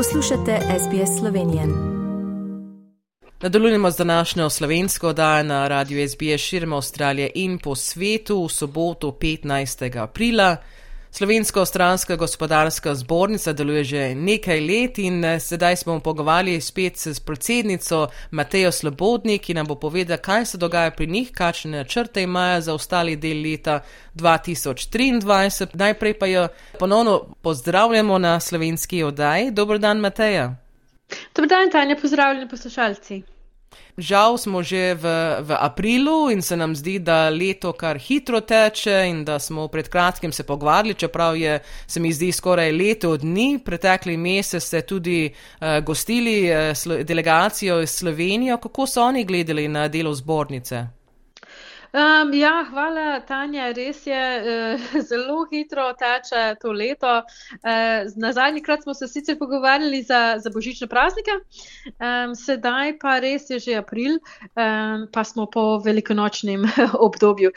Poslušate SBS Slovenije. Nadaljujemo z današnjo slovensko oddajo na radiju SBS širom Avstralije in po svetu v soboto 15. aprila. Slovensko-ostranska gospodarska zbornica deluje že nekaj let in eh, sedaj smo pogovarjali spet s predsednico Matejo Slobodnik, ki nam bo povedala, kaj se dogaja pri njih, kakšne načrte imajo za ostali del leta 2023. Najprej pa jo ponovno pozdravljamo na slovenski oddaji. Dobro dan, Mateja. Dobro dan, Tanja, pozdravljeni poslušalci. Žal smo že v, v aprilu in se nam zdi, da leto kar hitro teče in da smo pred kratkim se pogovarjali, čeprav je se mi zdi skoraj leto dni. Pretekli mesec ste tudi uh, gostili uh, delegacijo iz Slovenije. Kako so oni gledali na delo zbornice? Um, ja, hvala, Tanja. Res je, uh, zelo hitro teče to leto. Uh, na zadnji krat smo se sicer pogovarjali za, za božične praznike, um, sedaj pa res je že april, um, pa smo po velikonočnem obdobju.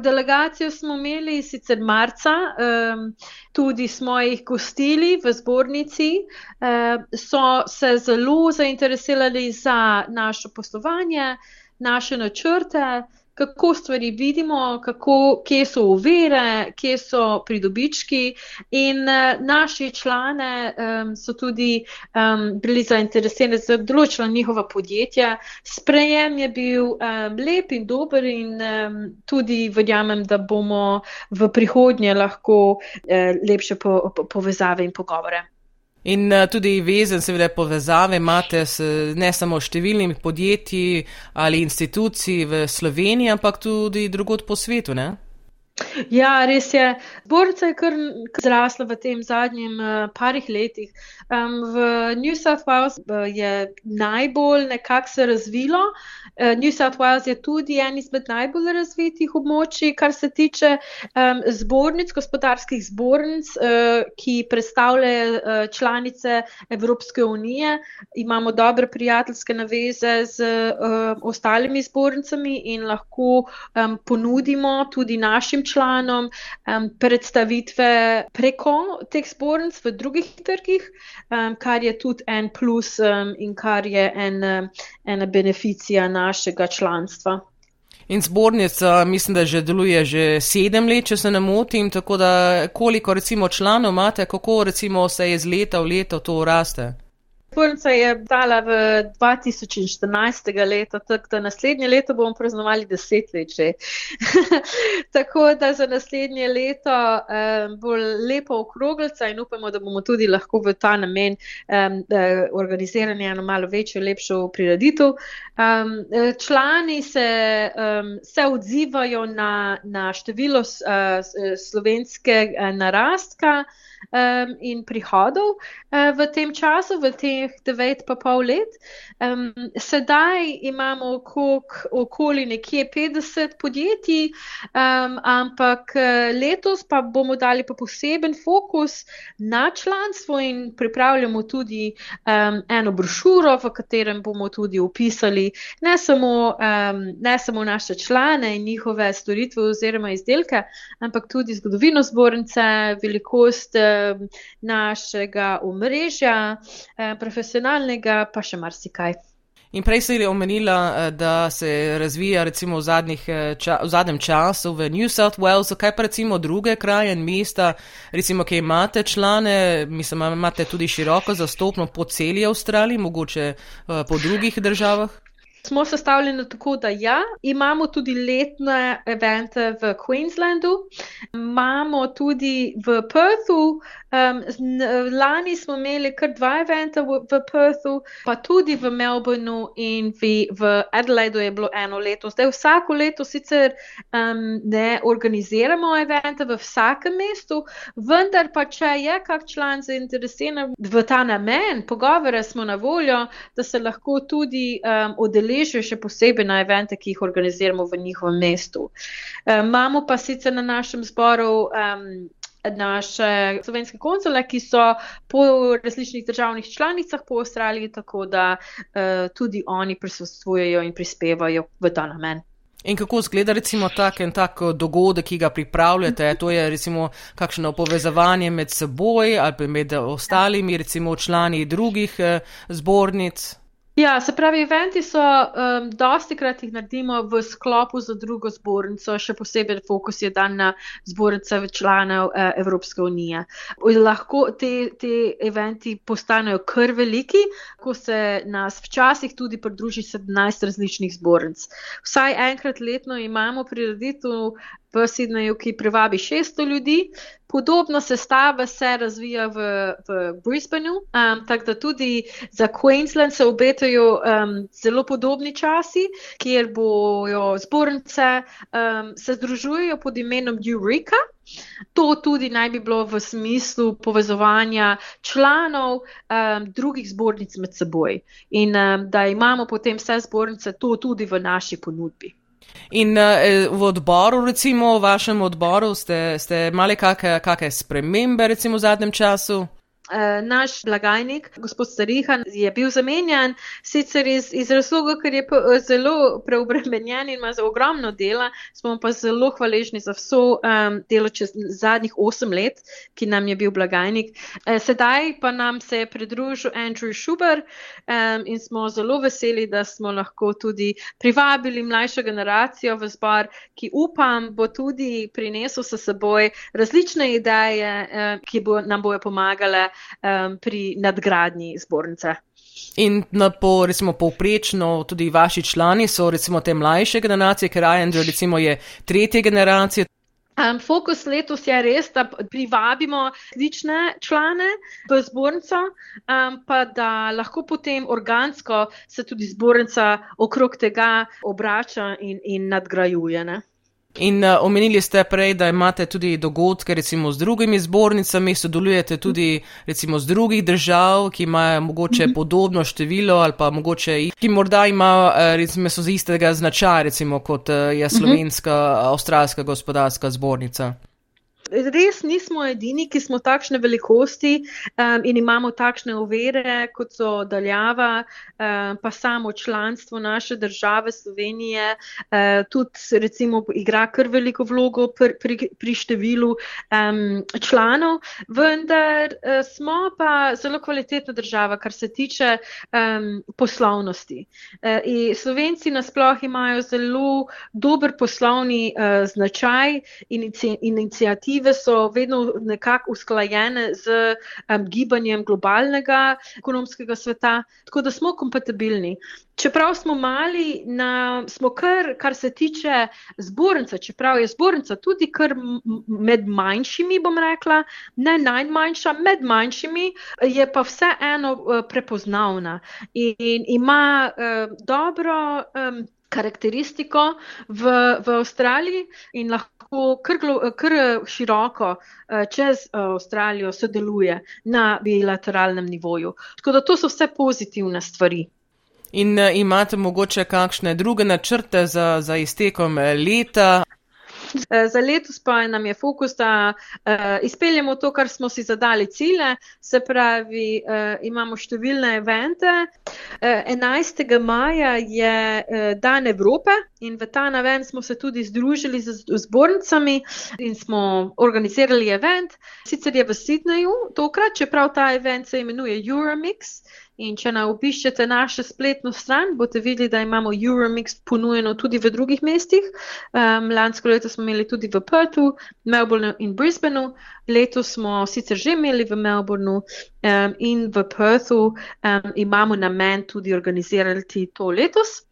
Delegacijo smo imeli sicer marca, um, tudi smo jih gostili v zbornici, uh, so se zelo zainteresirali za naše poslovanje, naše načrte kako stvari vidimo, kako, kje so uvere, kje so pridobički. In uh, naši člane um, so tudi um, bili zainteresirani za določena njihova podjetja. Sprejem je bil um, lep in dober, in um, tudi verjamem, da bomo v prihodnje lahko uh, lepše po, po, povezave in pogovore. In uh, tudi vezen, seveda, povezave imate s ne samo številnimi podjetji ali instituciji v Sloveniji, ampak tudi drugod po svetu. Ne? Ja, res je. Borca je kar zrasla v tem zadnjem uh, parih letih. Um, v New South Wales uh, je najbolj nekako se razvilo. Uh, New South Wales je tudi en izmed najbolj razvitih območij, kar se tiče um, zbornic, gospodarskih zbornic, uh, ki predstavljajo uh, članice Evropske unije. Imamo dobre prijateljske naveze z uh, ostalimi zbornicami in lahko um, ponudimo tudi našim članom um, predstavitve preko teh zbornic v drugih trgih um, kar je tudi en plus um, in kar je en, ena beneficija našega članstva. In zbornica, mislim, da že deluje že sedem let, če se ne motim, tako da koliko recimo članov imate, kako recimo se iz leta v leto to raste? Zbornica je dala v 2014. leto, tako da naslednje leto bomo praznovali deset let že. tako da za naslednje leto um, bo lepo okroglica in upamo, da bomo tudi lahko v ta namen um, organizirali eno malo večjo, lepšo prireditev. Um, člani se, um, se odzivajo na, na število uh, slovenske narastka um, in prihodov uh, v tem času, v teh devet pa pol let. Um, sedaj imamo okrog, okoli nekje 50 podjetij, um, ampak uh, letos pa bomo dali pa poseben fokus na članstvo in pripravljamo tudi um, eno brošuro, v katerem bomo tudi opisali ne samo, um, ne samo naše člane in njihove storitve oziroma izdelke, ampak tudi zgodovino zbornice, velikost našega omrežja, eh, profesionalnega, pa še marsikaj. In prej si omenila, eh, da se razvija recimo v, zadnjih, eh, ča, v zadnjem času v New South Walesu, kaj pa recimo druge kraje in mesta, recimo, ki imate člane, mislim, imate tudi široko zastopno po celi Avstraliji, mogoče po drugih državah? Smo sestavljeni tako, da ja, imamo tudi letne evente v Queenslandu, imamo tudi v Perthu, um, lani smo imeli kar dva eventa v, v Perthu, pa tudi v Melbourneu in v, v Adelaidu je bilo eno leto. Zdaj vsako leto sicer um, ne organiziramo evente v vsakem mestu, vendar pa če je kak član zainteresiran v ta namen, pogovore smo na voljo, da se lahko tudi um, odeležijo udeležijo še posebej na evente, ki jih organiziramo v njihovem mestu. Um, imamo pa sicer na našem zboru. Um, Naše slovenske konzule, ki so po različnih državnih članicah po Avstraliji, tako da uh, tudi oni prisostvujejo in prispevajo v ta namen. In kako zgleda recimo tak en tak dogodek, ki ga pripravljate? To je recimo kakšno povezovanje med seboj ali med ostalimi recimo člani drugih eh, zbornic? Ja, se pravi, eventi so, um, dosti krat jih naredimo v sklopu z drugo zbornico, še posebej fokus je dan na zbornice članov uh, Evropske unije. Lahko te, te eventi postanejo kar veliki, ko se nas včasih tudi pridruži 17 različnih zbornic. Vsaj enkrat letno imamo prireditev v Sydneyju, ki privabi 600 ljudi. Podobno sestava se razvija v, v Brisbaneu, um, tako da tudi za Queensland se obetajo um, zelo podobni časi, kjer bojo zbornice um, se združujejo pod imenom Eureka. To tudi naj bi bilo v smislu povezovanja članov um, drugih zbornic med seboj in um, da imamo potem vse zbornice to tudi v naši ponudbi. In uh, v odboru, recimo v vašem odboru, ste, ste imeli kakšne spremembe, recimo v zadnjem času? Eh, naš blagajnik, gospod Starihan, je bil zamenjan, sicer iz, iz razloga, ker je zelo preobremenjen in ima ogromno dela, smo pa zelo hvaležni za vso um, delo čez zadnjih osem let, ki nam je bil blagajnik. Uh, sedaj pa nam se je pridružil Andrew Schuber um, in smo zelo veseli, da smo lahko tudi privabili mlajšo generacijo v zbor, ki upam, bo tudi prinesel s seboj različne ideje, um, ki bo, nam bojo pomagale um, pri nadgradnji zbornice. In na po, recimo, povprečno tudi vaši člani so recimo te mlajše generacije, ker Andrew recimo je tretje generacije. Um, fokus letos je res, da privabimo različne člane v zbornico, um, pa da lahko potem organsko se tudi zbornica okrog tega obrača in, in nadgrajuje. Ne? In uh, omenili ste prej, da imate tudi dogodke recimo z drugimi zbornicami, sodelujete tudi recimo z drugih držav, ki imajo mogoče mm -hmm. podobno število ali pa mogoče, ki morda imajo uh, recimo so z istega značaja recimo kot uh, je mhm. slovenska, mm -hmm. avstralska gospodarska zbornica. Res nismo edini, ki smo takšne velikosti um, in imamo takšne uvere, kot so daljava, um, pa samo članstvo naše države Slovenije, uh, tudi recimo igra kar veliko vlogo pri, pri, pri številu um, članov, vendar uh, smo pa zelo kvalitetna država, kar se tiče um, poslovnosti. Uh, Slovenci nasploh imajo zelo dober poslovni uh, značaj in inicijativ perspektive so vedno nekako usklajene z um, gibanjem globalnega ekonomskega sveta, tako da smo kompatibilni. Čeprav smo mali, na, smo kar, kar se tiče zbornice, čeprav je zbornica tudi kar med manjšimi, bom rekla, ne najmanjša, med manjšimi, je pa vseeno uh, prepoznavna in, in ima uh, dobro. Um, karakteristiko v, v Avstraliji in lahko kar, kar široko eh, čez eh, Avstralijo sodeluje na bilateralnem nivoju. Tako da to so vse pozitivne stvari. In imate mogoče kakšne druge načrte za, za iztekom leta? Eh, za letos pa nam je fokus, da uh, izpeljemo to, kar smo si zadali cilje, se pravi, uh, imamo številne evente. Uh, 11. maja je uh, dan Evrope in v ta naven smo se tudi združili z zbornicami in smo organizirali event. Sicer je v Sydneyju tokrat, čeprav ta event se imenuje Euromix. In če na obiščete našo spletno stran, boste videli, da imamo Euromix ponujeno tudi v drugih mestih. Um, lansko leto smo imeli tudi v Perthu, Melbourneu in Brisbaneu, letos smo sicer že imeli v Melbourneu um, in v Perthu, um, imamo namen tudi organizirati to letos.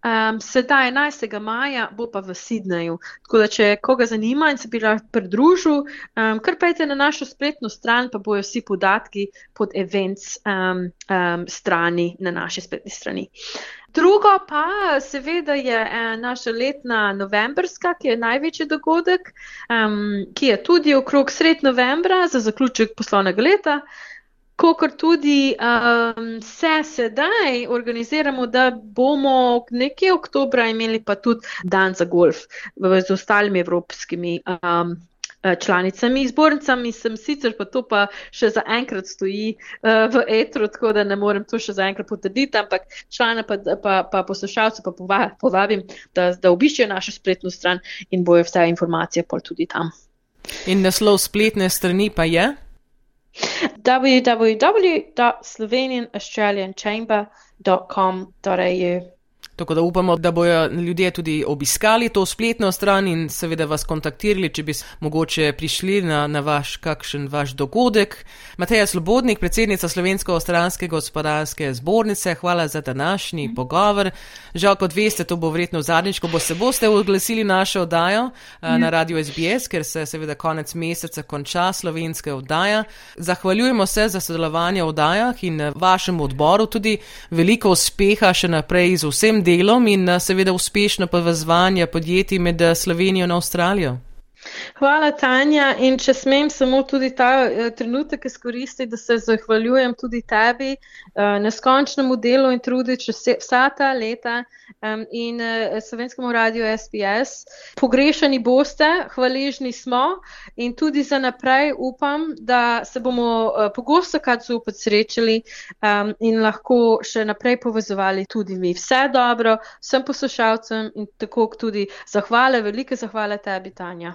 Um, sedaj, 11. maja, bo pa v Sydneyju. Tako da, če koga zanima in se bi rad pridružil, um, kar pejte na našo spletno stran, pa bojo vsi podatki pod events um, um, strani na naši spletni strani. Drugo pa, seveda, je eh, naša letna novembrska, ki je največji dogodek, um, ki je tudi okrog sred novembra za zaključek poslovnega leta kot tudi um, se sedaj organiziramo, da bomo nekje oktobra imeli pa tudi dan za golf z ostalimi evropskimi um, članicami, zbornicami, sem sicer pa to pa še zaenkrat stoji v etru, tako da ne morem to še zaenkrat potrditi, ampak člane pa, pa, pa poslušalce pa povabim, da, da obiščejo našo spletno stran in bojo vse informacije pol tudi tam. In naslov spletne strani pa je? www.slovenianaustralianchamber.com.au Tako da upamo, da bojo ljudje tudi obiskali to spletno stran in seveda vas kontaktirali, če bi mogoče prišli na, na vaš kakšen vaš dogodek. Mateja Slobodnik, predsednica Slovensko-Ostranske gospodarske zbornice, hvala za današnji mm. pogovor. Žal, kot veste, to bo verjetno zadnjič, ko bo se boste oglasili našo oddajo mm. na radio SBS, ker se seveda konec meseca konča slovenska oddaja. Zahvaljujemo se za sodelovanje v oddajah in vašemu odboru tudi veliko uspeha še naprej z vsem delom delom in eh, seveda uspešno povezovanje podjetij med eh, Slovenijo in Avstralijo. Hvala, Tanja. In če smem samo tudi ta uh, trenutek izkoristiti, da se zahvaljujem tudi tebi, uh, neskončnemu delu in trudu čez vsa ta leta in uh, slovenskemu radiju SPS. Pogrešani boste, hvaležni smo in tudi za naprej upam, da se bomo pogosto kaj zopet srečali in lahko še naprej povezovali tudi mi. Vse dobro, vsem poslušalcem in tako tudi zahvale, velike zahvale tebi, Tanja.